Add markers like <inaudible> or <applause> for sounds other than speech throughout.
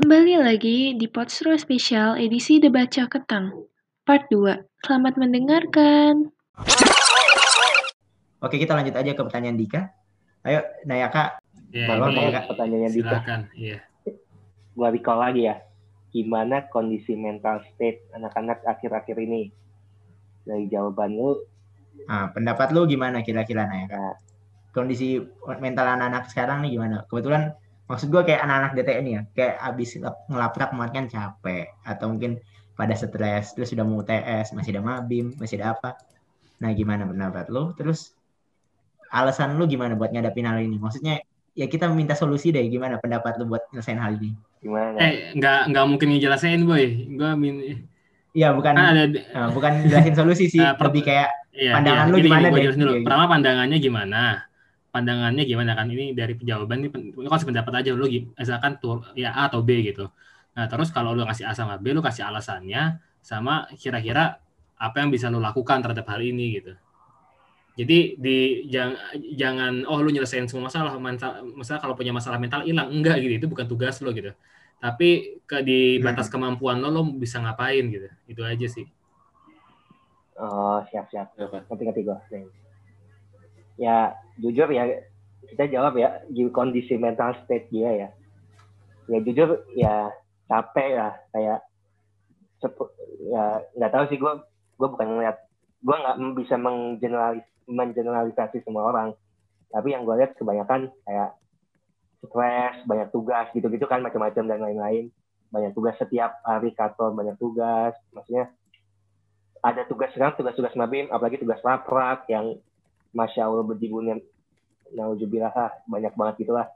Kembali lagi di Podsro Spesial edisi Debat Ketang, part 2. Selamat mendengarkan. Oke, kita lanjut aja ke pertanyaan Dika. Ayo, Nayaka. Ya, Balon, ini Nayaka. pertanyaannya Dika. silakan. Iya. Gua recall lagi ya. Gimana kondisi mental state anak-anak akhir-akhir ini? Dari jawaban lu, Nah, pendapat lu gimana kira-kira Nayaka? Nah. Kondisi mental anak-anak sekarang nih gimana? Kebetulan maksud gua kayak anak-anak DTN ya, kayak abis lap- ngelaprak kemarin kan capek atau mungkin pada stres, terus sudah mau UTS, masih ada mabim, masih ada apa. Nah, gimana pendapat lu? Terus alasan lu gimana buat ngadapin hal ini? Maksudnya ya kita minta solusi deh gimana pendapat lu buat nyelesain hal ini? gimana? Eh, nggak nggak mungkin ngejelasin boy. Gua min Iya, bukan kan ada eh, <laughs> bukan jelasin solusi sih, Nah, per- lebih kayak iya, Pandangan iya. lu gimana gini, deh? dulu. Iya, iya. Pertama pandangannya gimana? Pandangannya gimana kan? Ini dari jawaban ini kasih pendapat aja lu misalkan tuh ya A atau B gitu. Nah, terus kalau lu kasih A sama B, lu kasih alasannya sama kira-kira apa yang bisa lu lakukan terhadap hal ini gitu. Jadi di jangan jangan oh lu nyelesain semua masalah mental masalah kalau punya masalah mental hilang enggak gitu itu bukan tugas lo gitu. Tapi ke di batas kemampuan lo lo bisa ngapain gitu. Itu aja sih. Oh, siap-siap. Apa? Ngerti-ngerti gua. Nih. Ya, jujur ya, kita jawab ya, di kondisi mental state dia ya. Ya jujur, ya capek lah. Kayak, sepu- ya nggak tahu sih gua, gua bukan ngeliat, gua nggak bisa menggeneralis, mengeneralisasi semua orang. Tapi yang gue lihat kebanyakan kayak stres, banyak tugas gitu-gitu kan macam-macam dan lain-lain. Banyak tugas setiap hari kantor banyak tugas. Maksudnya ada tugas sekarang tugas-tugas mabim, apalagi tugas raprak yang masya Allah berdibunnya nauzubillah ah, banyak banget gitulah.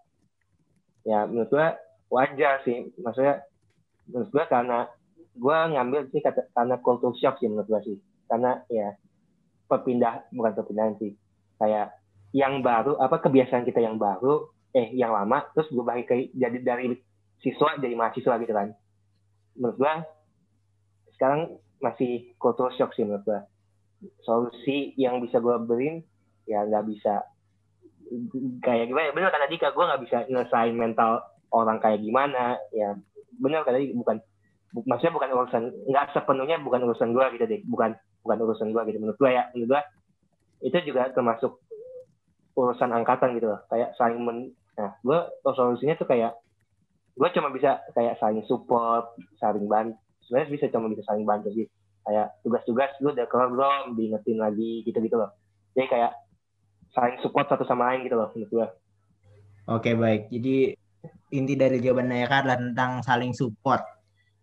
Ya menurut gua wajar sih, maksudnya menurut gua karena gua ngambil sih kata, karena culture shock sih menurut gua sih, karena ya perpindah bukan perpindahan sih, kayak yang baru apa kebiasaan kita yang baru, eh yang lama terus gue balik ke jadi dari siswa jadi mahasiswa gitu kan. Menurut gua sekarang masih culture shock sih menurut gue. Solusi yang bisa gue beriin ya nggak bisa. Kayak gimana? Bener kata Dika, gue nggak bisa nyelesain mental orang kayak gimana. Ya bener kata Dika, bukan bu- maksudnya bukan urusan nggak sepenuhnya bukan urusan gue gitu deh, bukan bukan urusan gue gitu. Menurut gue ya menurut gue itu juga termasuk urusan angkatan gitu loh. Kayak saling men nah gue solusinya tuh kayak gue cuma bisa kayak saling support saling bantu sebenarnya bisa cuma bisa saling bantu sih. Kayak tugas-tugas lu udah kelar belum diingetin lagi gitu-gitu loh. Jadi kayak saling support satu sama lain gitu loh menurut gue Oke baik, jadi inti dari jawaban Nayaka adalah tentang saling support.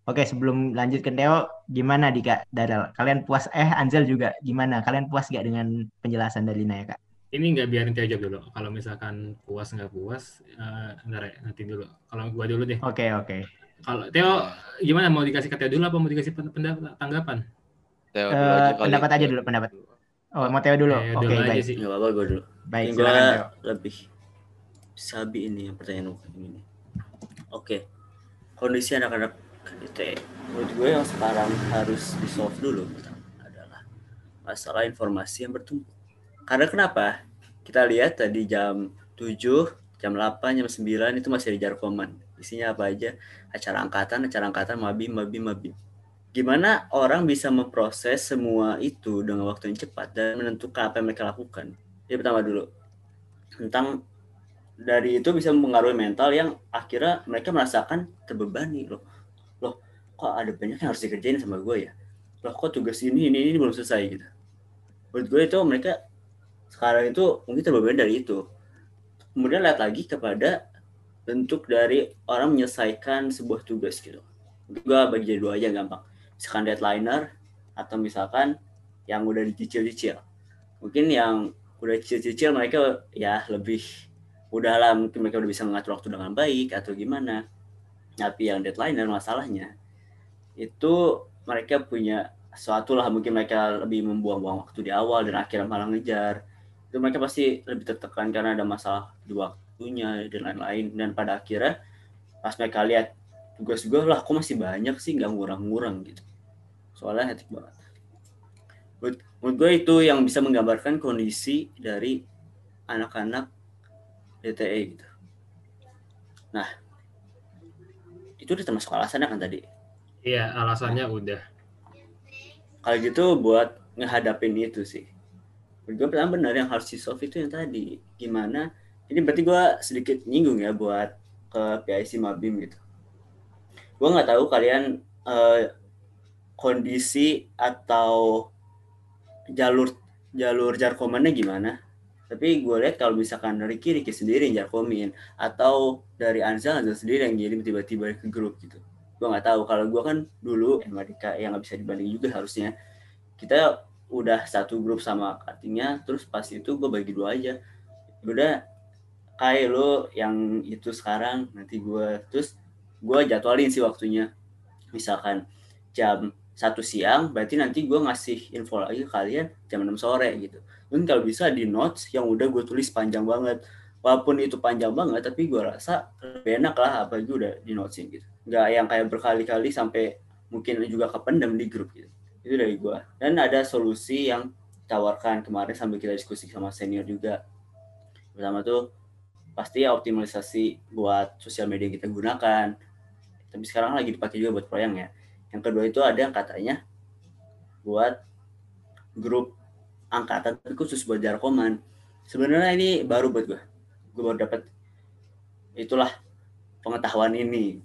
Oke sebelum lanjut ke Theo, gimana Dika, Darel? Kalian puas? Eh Anzel juga gimana? Kalian puas gak dengan penjelasan dari Nayaka? Ini nggak biarin Teo jawab dulu. Kalau misalkan puas nggak puas, eh ntar ya, nanti dulu. Kalau gua dulu deh. Oke oke. Kalau Teo gimana mau dikasih ke Teo dulu apa mau dikasih pen- pendapat tanggapan? Theo Eh, aja kali. pendapat aja dulu pendapat. Oh mau Theo dulu? Eh, Oke dulu aja baik. sih. Nggak apa-apa gue dulu. Baik gue Theo. lebih sabi ini yang pertanyaan ini. Oke. Kondisi anak-anak KDT. Menurut gue yang sekarang harus di solve dulu pertama adalah masalah informasi yang bertumbuh. Karena kenapa? Kita lihat tadi jam 7, jam 8, jam 9 itu masih di jarkoman. Isinya apa aja? Acara angkatan, acara angkatan, mabim, mabim, mabim. Gimana orang bisa memproses semua itu dengan waktu yang cepat dan menentukan apa yang mereka lakukan? Jadi pertama dulu tentang dari itu bisa mempengaruhi mental yang akhirnya mereka merasakan terbebani. Loh loh kok ada banyak yang harus dikerjain sama gue ya? Loh kok tugas ini ini ini belum selesai gitu. Menurut gue itu mereka sekarang itu mungkin terbebani dari itu. Kemudian lihat lagi kepada bentuk dari orang menyelesaikan sebuah tugas gitu. Gue bagi jadi dua aja gampang misalkan deadlineer atau misalkan yang udah dicicil-cicil. Mungkin yang udah cicil-cicil mereka ya lebih udah lah mungkin mereka udah bisa mengatur waktu dengan baik atau gimana. Tapi yang deadline dan masalahnya itu mereka punya suatu lah mungkin mereka lebih membuang-buang waktu di awal dan akhirnya malah ngejar. Itu mereka pasti lebih tertekan karena ada masalah di waktunya dan lain-lain. Dan pada akhirnya pas mereka lihat tugas gue lah kok masih banyak sih? Nggak ngurang-ngurang gitu soalnya hektik banget. Menurut, menurut gue itu yang bisa menggambarkan kondisi dari anak-anak DTE gitu. Nah, itu udah termasuk alasannya kan tadi? Iya, alasannya udah. kalau gitu buat ngehadapin itu sih. Menurut gue pertama benar yang harus di solve itu yang tadi. Gimana? Ini berarti gue sedikit nyinggung ya buat ke PIC Mabim gitu. Gue nggak tahu kalian eh, kondisi atau jalur jalur jarkomannya gimana? Tapi gue lihat kalau misalkan Ricky Ricky sendiri yang jarkomin atau dari Anzal Anzal sendiri yang ngirim tiba-tiba ke grup gitu. Gue nggak tahu. Kalau gue kan dulu Madika yang nggak bisa dibanding juga harusnya. Kita udah satu grup sama artinya terus pas itu gue bagi dua aja. Udah kayak lo yang itu sekarang nanti gue terus gue jadwalin sih waktunya. Misalkan jam satu siang berarti nanti gue ngasih info lagi ke kalian jam 6 sore gitu. Dan kalau bisa di notes yang udah gue tulis panjang banget. Walaupun itu panjang banget tapi gue rasa lebih enak lah apa gue udah di notesin gitu. Nggak yang kayak berkali-kali sampai mungkin juga kependam di grup gitu. Itu dari gue dan ada solusi yang ditawarkan kemarin sambil kita diskusi sama senior juga. Pertama tuh pasti ya optimalisasi buat sosial media yang kita gunakan. Tapi sekarang lagi dipakai juga buat proyek ya yang kedua itu ada yang katanya buat grup angkatan tapi khusus buat jarkoman sebenarnya ini baru buat gue gue baru dapat itulah pengetahuan ini.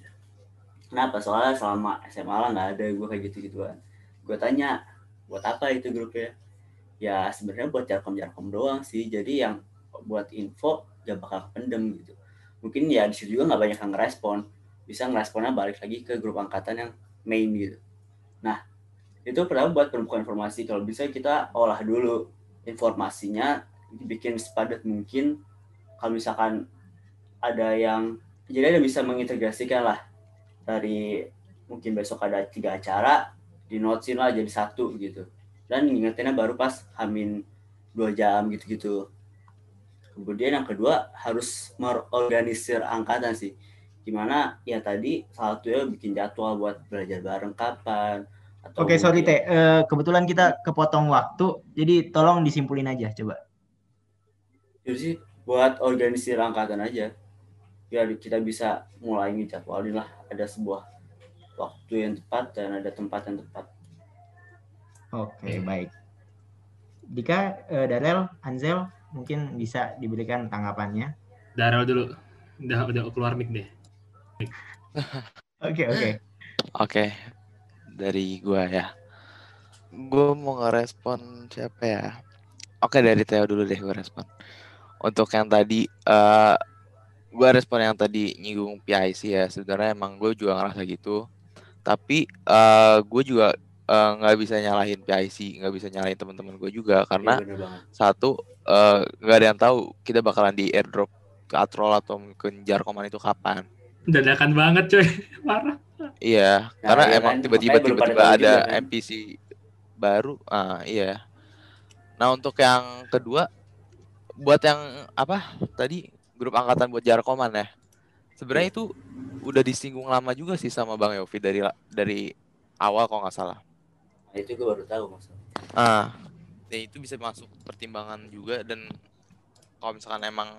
Kenapa? Soalnya selama SMA lah nggak ada gue kayak gitu gituan gue tanya buat apa itu grupnya? Ya sebenarnya buat jarkom jarkom doang sih. Jadi yang buat info gak bakal pendem gitu. Mungkin ya di situ juga nggak banyak yang ngerespon. Bisa ngeresponnya balik lagi ke grup angkatan yang main gitu. Nah itu pertama buat pembukaan informasi. Kalau bisa kita olah dulu informasinya dibikin sepadat mungkin. Kalau misalkan ada yang jadi ada bisa mengintegrasikan lah. Dari mungkin besok ada tiga acara di notesin lah jadi satu gitu. Dan ngingetinnya baru pas hamin dua jam gitu-gitu. Kemudian yang kedua harus mengorganisir angkatan sih gimana ya tadi salah satunya bikin jadwal buat belajar bareng kapan atau Oke, sorry mungkin- Teh. Eh, kebetulan kita kepotong waktu, jadi tolong disimpulin aja coba. Jadi sih buat organisir angkatan aja biar kita bisa mulai ngejadwalin lah ada sebuah waktu yang tepat dan ada tempat yang tepat Oke, baik. Dika, eh, Darel, Anzel, mungkin bisa diberikan tanggapannya. Darel dulu. Udah udah keluar mic deh. Oke, oke. Oke, dari gua ya. Gua mau ngerespon siapa ya? Oke, dari Theo dulu deh gua respon. Untuk yang tadi, eh gua respon yang tadi nyinggung PIC ya. Sebenarnya emang gue juga ngerasa gitu. Tapi eh gue juga eh, nggak bisa nyalahin PIC, nggak bisa nyalahin teman-teman gue juga karena banget satu nggak ada yang tahu kita bakalan di airdrop ke Atrol atau ke Jarkoman itu kapan. Dadakan banget coy. <laughs> Parah. Iya, Nah, karena iya emang kan, tiba-tiba makanya tiba-tiba ada juga kan. NPC baru. Ah, iya. Nah, untuk yang kedua buat yang apa? Tadi grup angkatan buat Jarkoman ya. Sebenarnya itu udah disinggung lama juga sih sama Bang Yofi dari dari awal kalau nggak salah. nah, itu gue baru tahu maksudnya Ah, ya itu bisa masuk pertimbangan juga dan kalau misalkan emang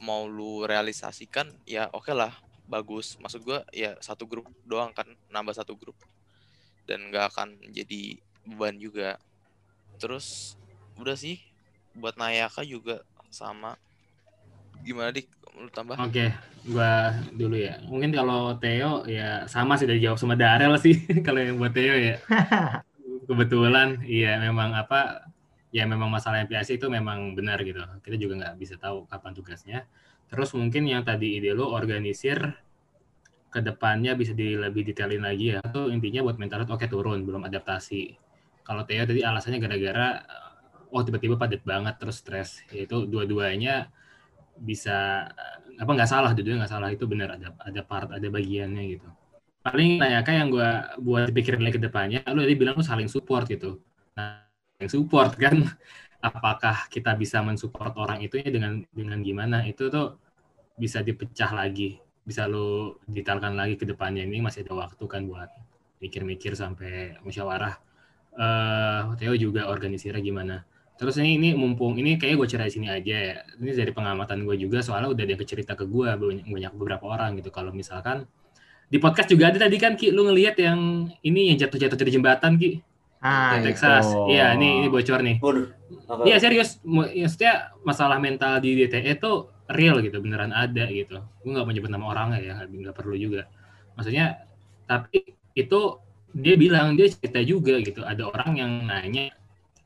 mau lu realisasikan ya oke lah bagus maksud gua ya satu grup doang kan nambah satu grup dan nggak akan jadi beban juga terus udah sih buat Nayaka juga sama gimana dik lu tambah Oke, gua dulu ya. Mungkin kalau Theo ya sama sih udah jawab sama Darel sih <laughs> kalau yang buat Theo ya. <laughs> Kebetulan iya memang apa ya memang masalah MPAC itu memang benar gitu. Kita juga nggak bisa tahu kapan tugasnya. Terus mungkin yang tadi ide lu organisir ke depannya bisa di lebih detailin lagi ya. Itu intinya buat mental oke turun, belum adaptasi. Kalau Theo tadi alasannya gara-gara oh tiba-tiba padat banget terus stres. Yaitu dua-duanya bisa apa nggak salah dua nggak salah itu benar ada ada part ada bagiannya gitu paling Nayaka yang gue buat pikirin lagi ke depannya lu tadi bilang lu saling support gitu nah yang support kan apakah kita bisa mensupport orang itu ya dengan dengan gimana itu tuh bisa dipecah lagi bisa lu detailkan lagi ke depannya ini masih ada waktu kan buat mikir-mikir sampai musyawarah eh Theo juga organisirnya gimana Terus ini ini mumpung ini kayak gue cerita di sini aja ya. Ini dari pengamatan gue juga soalnya udah ada yang cerita ke gue banyak, banyak beberapa orang gitu. Kalau misalkan di podcast juga ada tadi kan Ki lu ngelihat yang ini yang jatuh-jatuh dari jembatan Ki Ah, Texas. Iya, ini ini bocor nih. Waduh. Iya serius, maksudnya masalah mental di DTE itu real gitu, beneran ada gitu. Gue nggak mau nyebut nama orangnya ya, nggak perlu juga. Maksudnya, tapi itu dia bilang dia cerita juga gitu. Ada orang yang nanya,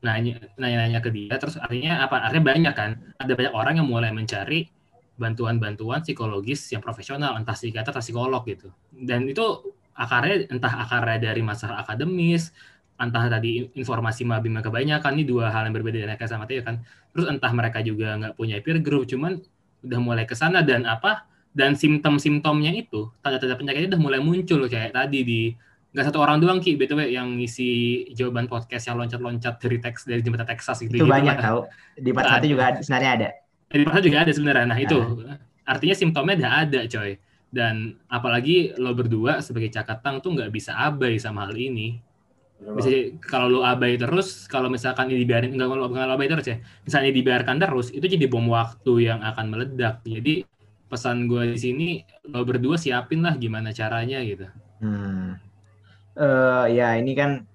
nanya, nanya-nanya ke dia, terus artinya apa? Artinya banyak kan. Ada banyak orang yang mulai mencari bantuan-bantuan psikologis yang profesional, entah psikiater atau psikolog gitu. Dan itu akarnya entah akarnya dari masalah akademis, entah tadi informasi mabim yang kebanyakan ini dua hal yang berbeda Eka sama Teo kan terus entah mereka juga nggak punya peer group cuman udah mulai ke sana dan apa dan simptom-simptomnya itu tanda-tanda penyakitnya udah mulai muncul kayak tadi di nggak satu orang doang ki btw yang ngisi jawaban podcast yang loncat-loncat dari teks dari jembatan Texas gitu Itu banyak tahu. Di part satu juga ada, sebenarnya ada. di masa juga ada sebenarnya. Nah, itu artinya simptomnya udah ada, coy. Dan apalagi lo berdua sebagai cakatang tuh nggak bisa abai sama hal ini. Bisa kalau lo abai terus, kalau misalkan ini dibiarin enggak kalau bukan abai terus ya. Misalnya dibiarkan terus, itu jadi bom waktu yang akan meledak. Jadi pesan gue di sini lo berdua siapin lah gimana caranya gitu. Hmm. Eh, ya ini kan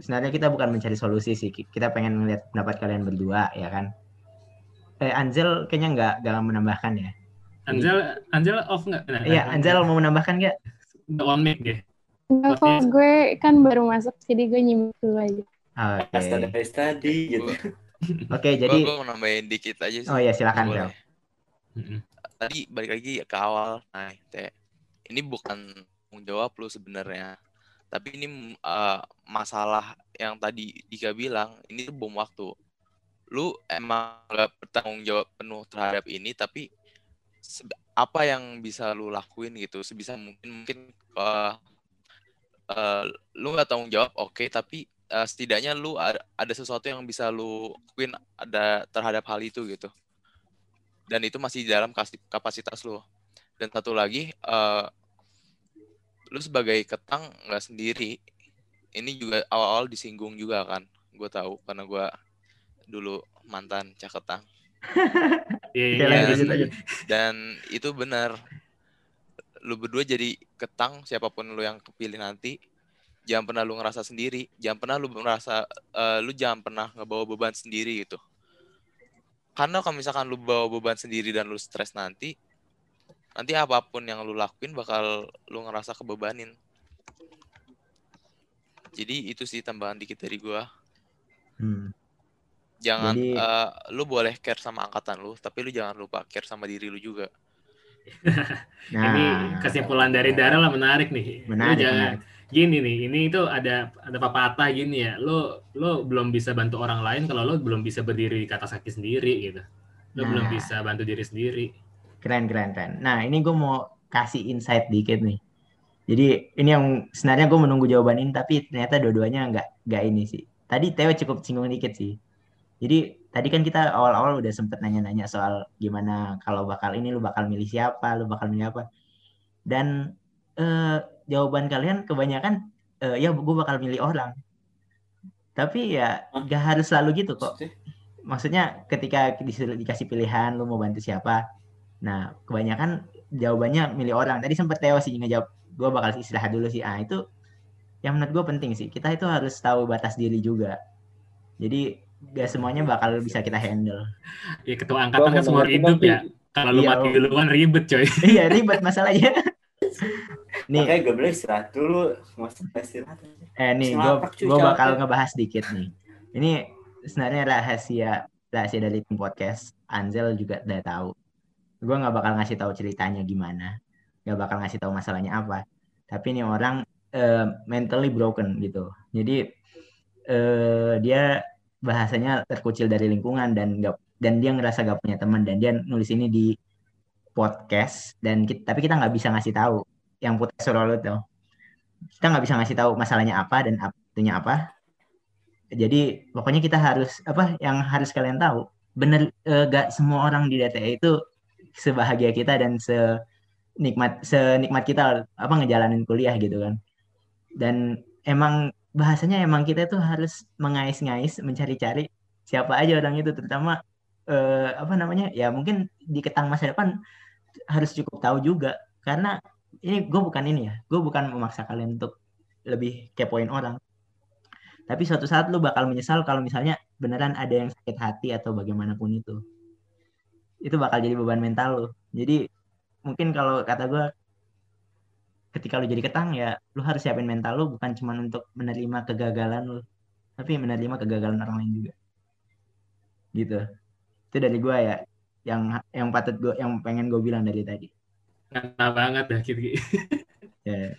sebenarnya kita bukan mencari solusi sih. Kita pengen melihat pendapat kalian berdua ya kan. Eh Anzel kayaknya nggak nggak menambahkan ya. Anjel, Anjel off nggak? Nah, Iya, Anzel mau menambahkan nggak? On mic deh. Enggak kok, gue kan baru masuk, jadi gue nyimak dulu aja. Oke. Kasta dari tadi gitu. Oke, Jadi jadi gue mau nambahin dikit aja sih. Oh iya, silakan. Mm-mm. Tadi balik lagi ke awal. Nah, teh ini bukan tanggung jawab lu sebenarnya. Tapi ini eh, masalah yang tadi Dika bilang, ini tuh bom waktu. Lu emang gak bertanggung jawab penuh terhadap ini, tapi apa yang bisa lu lakuin gitu sebisa mungkin mungkin eh, eh, lu nggak tanggung jawab oke tapi eh, setidaknya lu ada, ada sesuatu yang bisa lu lakuin ada terhadap hal itu gitu dan itu masih di dalam kapasitas lu dan satu lagi eh, lu sebagai ketang nggak sendiri ini juga awal-awal disinggung juga kan gue tahu karena gue dulu mantan caketang <laughs> Iya, Oke, iya, iya. aja. dan itu benar lu berdua jadi ketang siapa pun lu yang kepilih nanti jangan pernah lu ngerasa sendiri jangan pernah lu merasa eh, lu jangan pernah ngebawa beban sendiri gitu. Karena kalau misalkan lu bawa beban sendiri dan lu stres nanti nanti apa pun yang lu lakuin bakal lu ngerasa kebebanin. Jadi itu sih tambahan dikit dari gua. Hmm. jangan Jadi- eh, lu boleh care sama angkatan lu tapi lu jangan lupa care sama diri lu juga <laughs> Nah, ini kesimpulan dari Dara lah menarik nih. Lu Menarik, jangan menarik. gini nih, ini itu ada ada pepatah gini ya. Lo lo belum bisa bantu orang lain kalau lo belum bisa berdiri di atas kaki sendiri gitu. Lo belum Nah. bisa bantu diri sendiri. Keren, keren, keren. Nah, ini gue mau kasih insight dikit nih. Jadi ini yang sebenarnya gue menunggu jawaban ini, tapi ternyata dua-duanya nggak nggak ini sih. Tadi Teo cukup singgung dikit sih. Jadi tadi kan kita awal-awal udah sempet nanya-nanya soal gimana kalau bakal ini lu bakal milih siapa, lu bakal milih apa. Dan eh, jawaban kalian kebanyakan eh, ya gue bakal milih orang. Tapi ya Hah? gak harus selalu gitu kok Maksudnya? maksudnya ketika disuruh dikasih pilihan lu mau bantu siapa nah kebanyakan jawabannya milih orang tadi sempet Theo sih ngejawab gue bakal istirahat dulu sih ah itu yang menurut gue penting sih kita itu harus tahu batas diri juga jadi gak semuanya bakal bisa kita handle. Ya ketua angkatan Gua kan mau semua hidup ya. Kalau lu Iya, mati duluan ribet coy. <laughs> iya ribet masalahnya. Nih <laughs> Makanya gak boleh istirahat dulu. Masa istirahat eh nih gue gue bakal ngebahas dikit nih. Ini sebenarnya rahasia rahasia dari tim podcast. Anzel juga udah tahu. Gue nggak bakal ngasih tahu ceritanya gimana. Nggak bakal ngasih tahu masalahnya apa. Tapi ini orang eh, mentally broken gitu. Jadi eh, dia bahasanya terkucil dari lingkungan dan nggak dan dia ngerasa gak punya teman dan dia nulis ini di podcast dan kita, tapi kita nggak bisa ngasih tahu. Yang putih lu tuh. Kita nggak bisa ngasih tahu masalahnya apa dan artinya apa. Jadi pokoknya kita harus apa yang harus kalian tahu bener eh, gak semua orang di DTE itu sebahagia kita dan senikmat senikmat kita apa ngejalanin kuliah gitu kan. Dan emang bahasanya emang kita tuh harus mengais-ngais mencari-cari siapa aja orang itu terutama eh, apa namanya ya mungkin di ketang masa depan harus cukup tahu juga. Karena ini gue bukan ini ya gue bukan memaksa kalian untuk lebih kepoin orang. Tapi suatu saat lu bakal menyesal kalau misalnya beneran ada yang sakit hati atau bagaimanapun itu. Itu bakal jadi beban mental lu. Jadi mungkin kalau kata gue ketika lu jadi ketang ya lu harus siapin mental lu bukan cuma untuk menerima kegagalan lu tapi menerima kegagalan orang lain juga gitu itu dari gue ya yang yang patut gue yang pengen gue bilang dari tadi Ngena banget dah gitu. <laughs> Ya.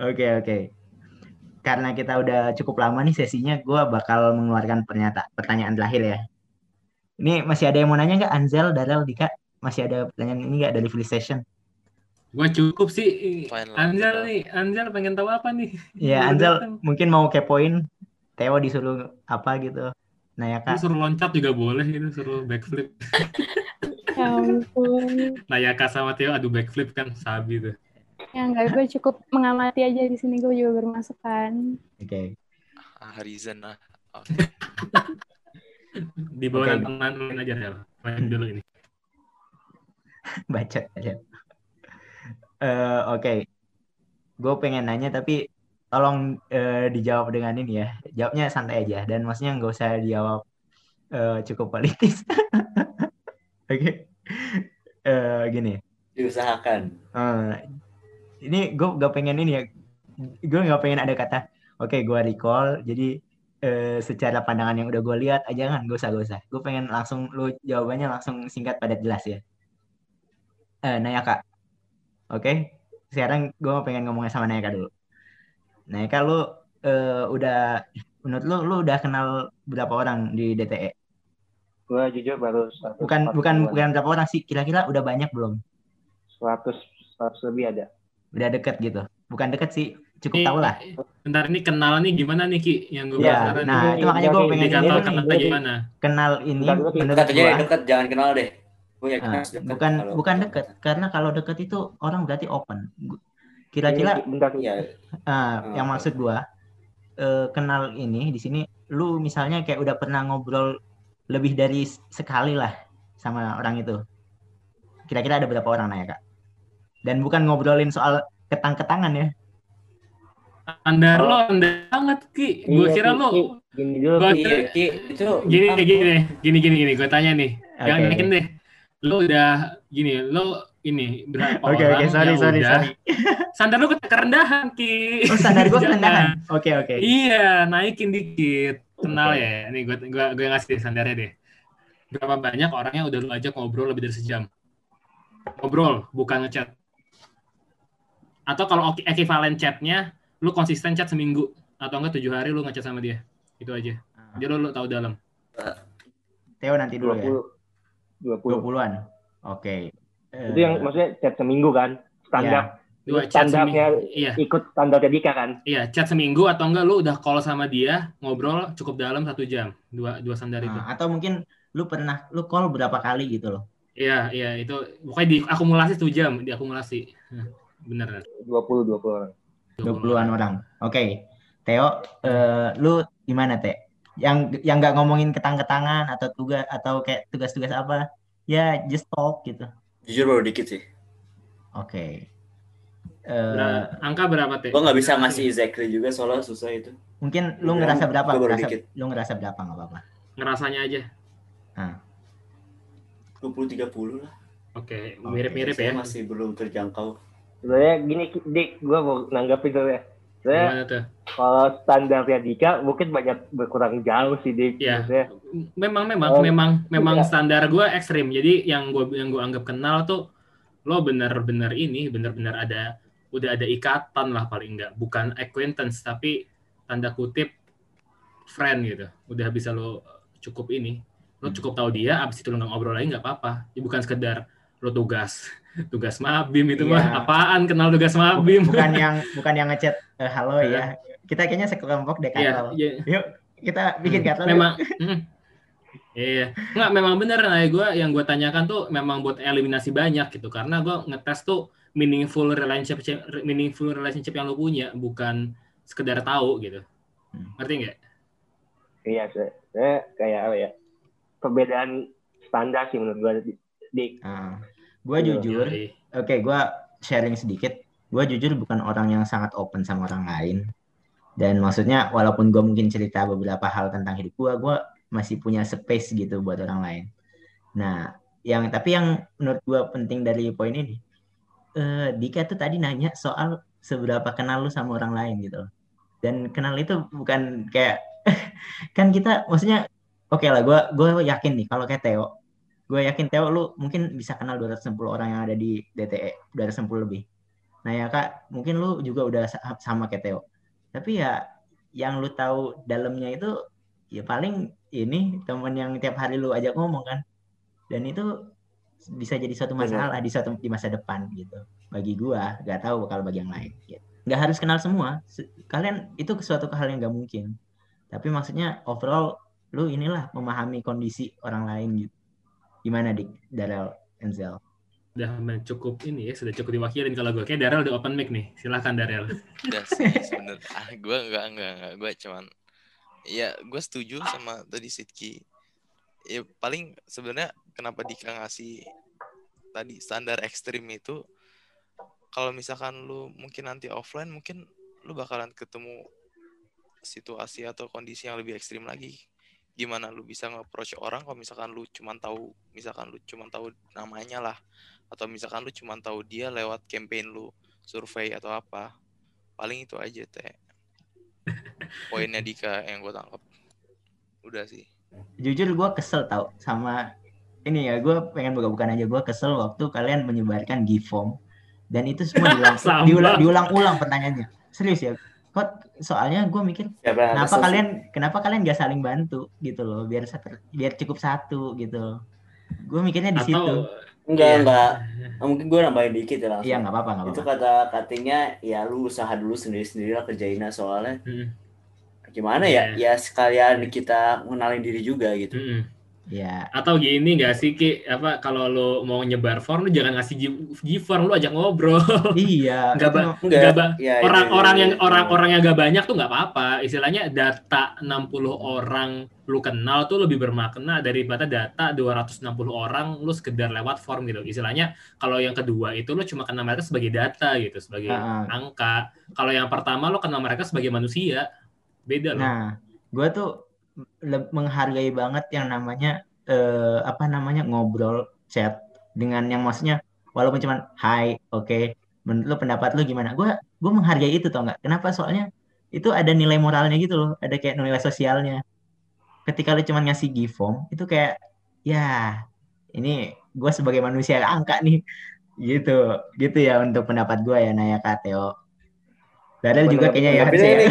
Oke oke. Karena kita udah cukup lama nih sesinya, gue bakal mengeluarkan pernyataan pertanyaan terakhir ya. Ini masih ada yang mau nanya nggak Anzel, Darel, Dika? Masih ada pertanyaan ini nggak dari free session? Gue cukup sih. Fine lah, Anjal kita. nih, Anjal pengen tahu apa nih? Ya Anzel datang. mungkin mau kepoin. Theo disuruh apa gitu. Nah ya kak. suruh loncat juga boleh gitu, suruh backflip. <laughs> Ya ampun. Nayaka sama Theo adu backflip kan sabi tuh. Ya enggak, gue cukup mengamati aja di sini. Gue juga bermasukan. Oke. Ah, Horizon ah. Oke. Di bawah Oke. nanti main aja Del. Main dulu ini. <laughs> Baca aja. Eh, Oke. Gue pengen nanya tapi tolong eh, dijawab dengan ini ya. Jawabnya santai aja dan maksudnya nggak usah dijawab eh, cukup politis. <laughs> Oke. Eh, gini. Diusahakan. Eh, ini gue gak pengen ini ya. Gue nggak pengen ada kata. Oke, gue recall. Jadi secara pandangan yang udah gue lihat aja kan, gak usah gak usah. Gue pengen langsung lu jawabannya langsung singkat padat jelas ya. Eh, Nayaka. Oke. Sekarang gue pengen ngomongnya sama Nayaka dulu. Nayaka lu eh, udah menurut lu lu udah kenal berapa orang di DTE? Gue jujur baru 140 Bukan bukan bukan berapa orang sih, kira-kira udah banyak belum? 100 100 lebih ada. Udah deket gitu. Bukan deket sih, cukup tahu lah. Bentar ini kenal nih gimana nih Ki yang gue sekarang nah itu makanya gue pengen kenal jadi- gimana? kenal ini menurut Dekat aja gua deh, dekat, jangan kenal deh. Gue yakin ah, dekat bukan kalau- bukan deket karena kalau deket itu orang berarti open. Kira-kira bentar ah, Oh, yang maksud gua eh, kenal ini di sini lu misalnya kayak udah pernah ngobrol lebih dari sekali lah sama orang itu. Kira-kira ada berapa orang Naya kak? Dan bukan ngobrolin soal ketang-ketangan ya. Andar Oh. lo andar banget Ki. Gue Iya, kira Ki, lo Gini dulu, Gua-. Iya, Ki, itu gini gini deh, gini gini gini. Gue tanya nih, yang Oke. yakin deh. Lo udah gini, lo ini berapa <laughs> Oke orang oke sorry yang sorry udah sorry. <laughs> Sandar lo ke- kerendahan Ki. Oh standar gua Jangan. kerendahan. <laughs> Oke oke. Iya, naikin dikit. Kenal Oke. ya. Nih gue gue gue ngasih standarnya deh. Berapa banyak orang yang udah lu ajak ngobrol lebih dari sejam? Ngobrol, bukan ngechat. Atau kalau ekivalen chatnya, lu konsisten chat seminggu atau enggak tujuh hari lu ngechat sama dia. Itu aja. Jadi lu, lu tahu dalam. Theo nanti dulu ya. 20. 20. 20-an. Oke. Eh, Itu yang maksudnya chat seminggu kan? Standar. Dua chat Standarnya seminggu. Iya, ikut standar Dika kan? iya, chat seminggu atau enggak lu udah call sama dia, ngobrol cukup dalam satu jam. Dua dua standar itu. Nah, atau mungkin lu pernah lu call berapa kali gitu loh. Iya, iya itu pokoknya diakumulasi satu jam, diakumulasi. Bener. 20 20 orang. 20-an orang. Oke. Theo, eh, lu gimana, Teh? Yang yang nggak ngomongin ketang-ketangan atau tugas atau kayak tugas-tugas apa? Ya, just talk gitu. jujur baru dikit sih. Oke. Eh, Ber- angka berapa teh? Gue nggak bisa ngasih exactly juga soalnya susah itu. mungkin lu Gua- ngerasa berapa? gua baru Ngerasa, dikit. lu ngerasa berapa nggak apa-apa. Ngerasanya aja. 20-30 lah. Oke, Oke, mirip-mirip Saya ya. masih belum terjangkau. Sebenarnya gini Dik, gue mau nanggapin dulu ya. Tuh? Kalau standarnya Dika mungkin banyak berkurang jauh sih Dik. Iya. Memang memang Oh, memang memang iya. standar gue ekstrim. Jadi yang gue yang gue anggap kenal tuh lo bener-bener ini bener-bener ada udah ada ikatan lah paling enggak bukan acquaintance tapi tanda kutip friend gitu udah bisa lo cukup ini lo Hmm. cukup tahu dia abis itu lo nggak ngobrol lagi nggak apa-apa ya bukan sekedar lo tugas tugas mabim itu mah Iya. apaan kenal tugas mabim Bukan <laughs> yang bukan yang ngechat eh, halo ya. Kita kayaknya sekelompok deh Iya, katro. iya. Yuk, kita bikin Hmm, memang mm, iya nggak memang bener nah gue yang gue tanyakan tuh memang buat eliminasi banyak gitu karena gue ngetes tuh meaningful relationship meaningful relationship yang lo punya bukan sekedar tahu gitu Hmm. ngerti nggak iya sebenarnya kayak apa ya? Perbedaan standar sih menurut gue Dik. Nah, gue jujur oke gue sharing sedikit. Gue jujur bukan orang yang sangat open sama orang lain. Dan maksudnya walaupun gue mungkin cerita beberapa hal tentang hidup gue gue masih punya space gitu buat orang lain. Nah yang tapi yang menurut gue penting dari poin ini eh, Dika tuh tadi nanya soal seberapa kenal lu sama orang lain gitu. Dan kenal itu bukan kayak <laughs> kan kita maksudnya oke lah gue gue yakin nih kalau kayak Theo gue yakin Theo lu mungkin bisa kenal 260 orang yang ada di DTE 260 lebih. Nah ya kak mungkin lu juga udah sa- sama kayak Theo. Tapi ya yang lu tahu dalamnya itu ya paling ini temen yang tiap hari lu ajak ngomong kan. Dan itu bisa jadi suatu masalah di suatu di masa depan gitu. Bagi gua nggak tahu kalau bagi yang lain gitu. nggak harus kenal semua. Se- kalian itu suatu hal yang nggak mungkin. Tapi maksudnya overall lu inilah memahami kondisi orang lain gitu gimana dik Darel Enzel Udah cukup ini ya, sudah cukup diwakilin kalau gue. Kayak Darel udah open mic nih. Silahkan. <laughs> Udah sih sebenarnya. Ah, gue enggak enggak enggak. Gue cuman ya gue setuju sama tadi Sidki. Ya paling sebenarnya kenapa Dika ngasih tadi standar ekstrim itu kalau misalkan lu mungkin nanti offline mungkin lu bakalan ketemu situasi atau kondisi yang lebih ekstrim lagi. Gimana lu bisa nge-approach orang kalau misalkan lu cuman tahu misalkan lu cuman tahu namanya lah atau misalkan lu cuman tahu dia lewat campaign lu survei atau apa paling itu aja teh <laughs> poinnya Dika yang gue tangkap udah sih. Jujur gue kesel tau sama ini ya gue pengen buka-bukaan aja. Gue kesel waktu kalian menyebarkan form dan itu semua <laughs> diulang diulang diulang-ulang pertanyaannya. Serius ya kok soalnya gue mikir Siapa yang kenapa sih? kalian kenapa kalian gak saling bantu gitu loh biar satu biar cukup satu gitu gue mikirnya di situ Atau Enggak, Iya. enggak. Ah, Mungkin gue nambahin dikit ya langsung. iya nggak apa-apa nggak Itu apa-apa kata katanya ya lu usaha dulu sendiri-sendiri lah kerjainnya soalnya Mm, gimana ya? Iya. Ya sekalian kita mengenalin diri juga gitu. mm, mm. Ya Atau gini nggak sih Ki, apa kalau lu mau nyebar form lu jangan ngasih G- G-form lu ajak ngobrol. <laughs> iya Nggak itu ba- Enggak. Nggak ba- Ya, orang-orang itu- yang itu- orang-orang yang gak banyak tuh nggak apa-apa. Istilahnya data 60 orang lu kenal tuh lebih bermakna daripada data 260 orang lu sekedar lewat form gitu. Istilahnya kalau yang kedua itu lu cuma kenal mereka sebagai data gitu, sebagai Heeh. angka. Kalau yang pertama lu kenal mereka sebagai manusia. Beda loh. Nah, gue tuh menghargai banget yang namanya eh, apa namanya ngobrol chat dengan yang maksudnya walaupun cuman hai, oke, menurut lu pendapat lu gimana? Gue gue menghargai itu tau nggak? Kenapa? Soalnya itu ada nilai moralnya gitu loh, ada kayak nilai sosialnya. Ketika lu cuman ngasih give form, itu kayak ya ini gue sebagai manusia angka nih gitu gitu ya untuk pendapat gue ya Naya Kateo. Dadel juga kayaknya ya harusnya ini,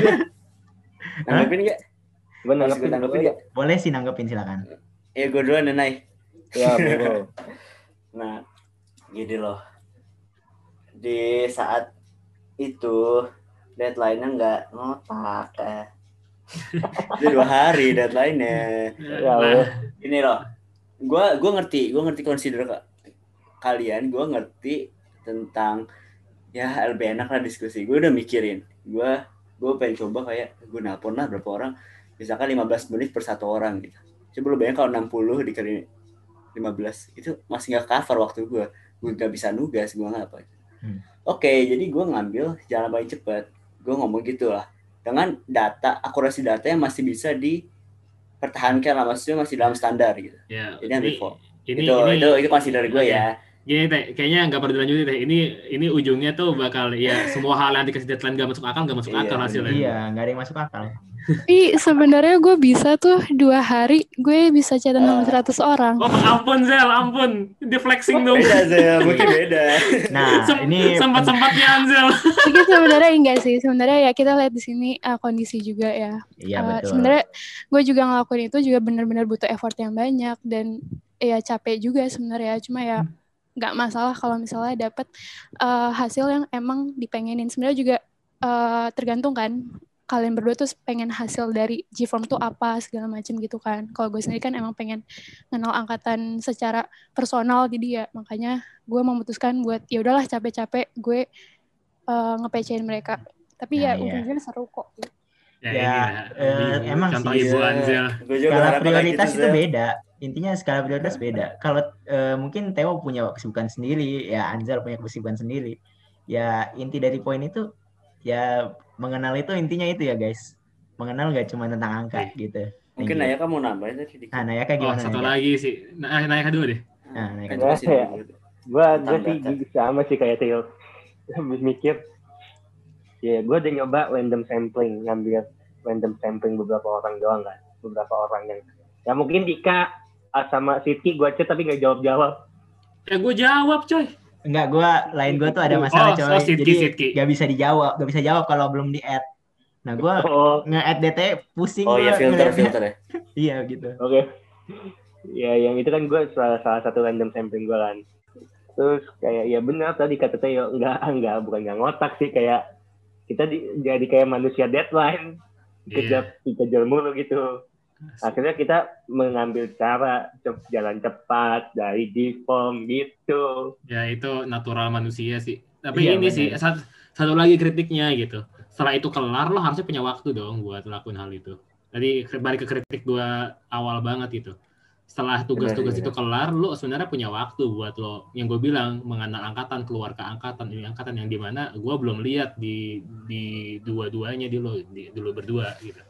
ya. <laughs> gue. Nanggepin? Gue nanggepin gue nggak? Boleh sih nanggepin silakan. Ya gue duluan ya, Nay. Ya, bro. Nah, gini loh. Di saat itu deadline-nya nggak ngotak eh. <laughs> itu dua hari deadline-nya. Ya, Nah, Allah. Ini loh. Gua gua ngerti, gua ngerti consider ka- kalian, gua ngerti tentang ya lebih enak lah diskusi. Gue udah mikirin. Gua gue pengen coba kayak gue nelpon lah berapa orang misalkan 15 menit per satu orang gitu. Coba lu bayangin kalau 60 dikali 15 itu masih nggak cover waktu gue. Gue nggak bisa nugas, gue nggak apa. Hmm. Oke, jadi gue ngambil jalan paling cepat. Gue ngomong gitu lah. Dengan data, akurasi data yang masih bisa dipertahankan lah. Maksudnya masih dalam standar gitu. ya, Jadi ini, form. ini, itu, ini, itu, itu masih dari gue ya. Gini teh, kayaknya nggak perlu dilanjutin teh. Ini ini ujungnya tuh bakal ya semua hal yang dikasih deadline nggak masuk akal nggak masuk Iya, akal hasilnya. Iya, nggak ada yang masuk akal. Tapi sebenarnya gue bisa tuh dua hari gue bisa chatan sama 100 orang. Oh ampun Zel, ampun. Dia flexing dong. Beda Zel, <laughs> mungkin beda. Nah, Sem- ini Sempat-sempatnya Anzel. Tapi sebenarnya enggak sih. Sebenarnya ya kita lihat di sini uh, kondisi juga ya. Iya Uh, betul. sebenarnya gue juga ngelakuin itu juga benar-benar butuh effort yang banyak dan ya capek juga sebenarnya. Cuma ya nggak masalah kalau misalnya dapat uh, hasil yang emang dipengenin. Sebenarnya juga uh, tergantung kan kalian berdua tuh pengen hasil dari G-Form tuh apa segala macam gitu kan. Kalau gue sendiri kan emang pengen kenal angkatan secara personal jadi ya makanya gue memutuskan buat ya udahlah capek-capek gue uh, nge-PC-in mereka. Tapi Nah, ya iya. ujung-ujungnya seru kok. Ya, Ya, eh, Ibu- emang contoh sih. Ibu. Anzel. Gue juga kayak prioritas gitu, itu beda intinya skala prioritas beda kalau eh, mungkin Theo punya kesibukan sendiri ya Anzal punya kesibukan sendiri ya inti dari poin itu ya mengenal itu intinya itu ya guys mengenal gak cuma tentang angka Oke. gitu Mungkin. Naya kamu nambahin tadi nah Nayaka Oh, gimana satu Nayaka? lagi sih. Nah, naik dulu deh. Nah, Nayaka dulu. dulu. Gua gua sih sama sih kayak Theo. Mikir. Ya, gua udah nyoba random sampling, ngambil random sampling beberapa orang doang kan. Beberapa orang yang ya mungkin Dika sama Siti gua chat tapi nggak jawab-jawab. Ya gue jawab, coy. enggak gua lain gua tuh ada masalah Oh, coy oh, Sidki, jadi Sidki. gak bisa dijawab gak bisa jawab kalau belum di add nah gua Oh, nge-add DT pusing Oh iya filter filter ya. <laughs> iya gitu oke. Ya, yang itu kan gue salah, salah satu random sampling gua kan. Terus kayak ya benar tadi kata Theo enggak enggak <laughs> bukan enggak ngotak sih kayak kita di- jadi kayak manusia deadline dikejar dikejar mulu gitu. Akhirnya kita mengambil cara jalan cepat dari deform gitu. Ya itu natural manusia sih. Tapi Iya, ini sih satu, satu lagi kritiknya gitu. Setelah itu kelar lo harusnya punya waktu dong buat lakuin hal itu. Jadi balik ke kritik gua awal banget itu. Setelah tugas-tugas itu kelar, lo sebenarnya punya waktu buat lo yang gue bilang mengenal angkatan, keluar ke angkatan, ini angkatan yang di mana gue belum lihat di di dua-duanya di lo di, di lo berdua gitu.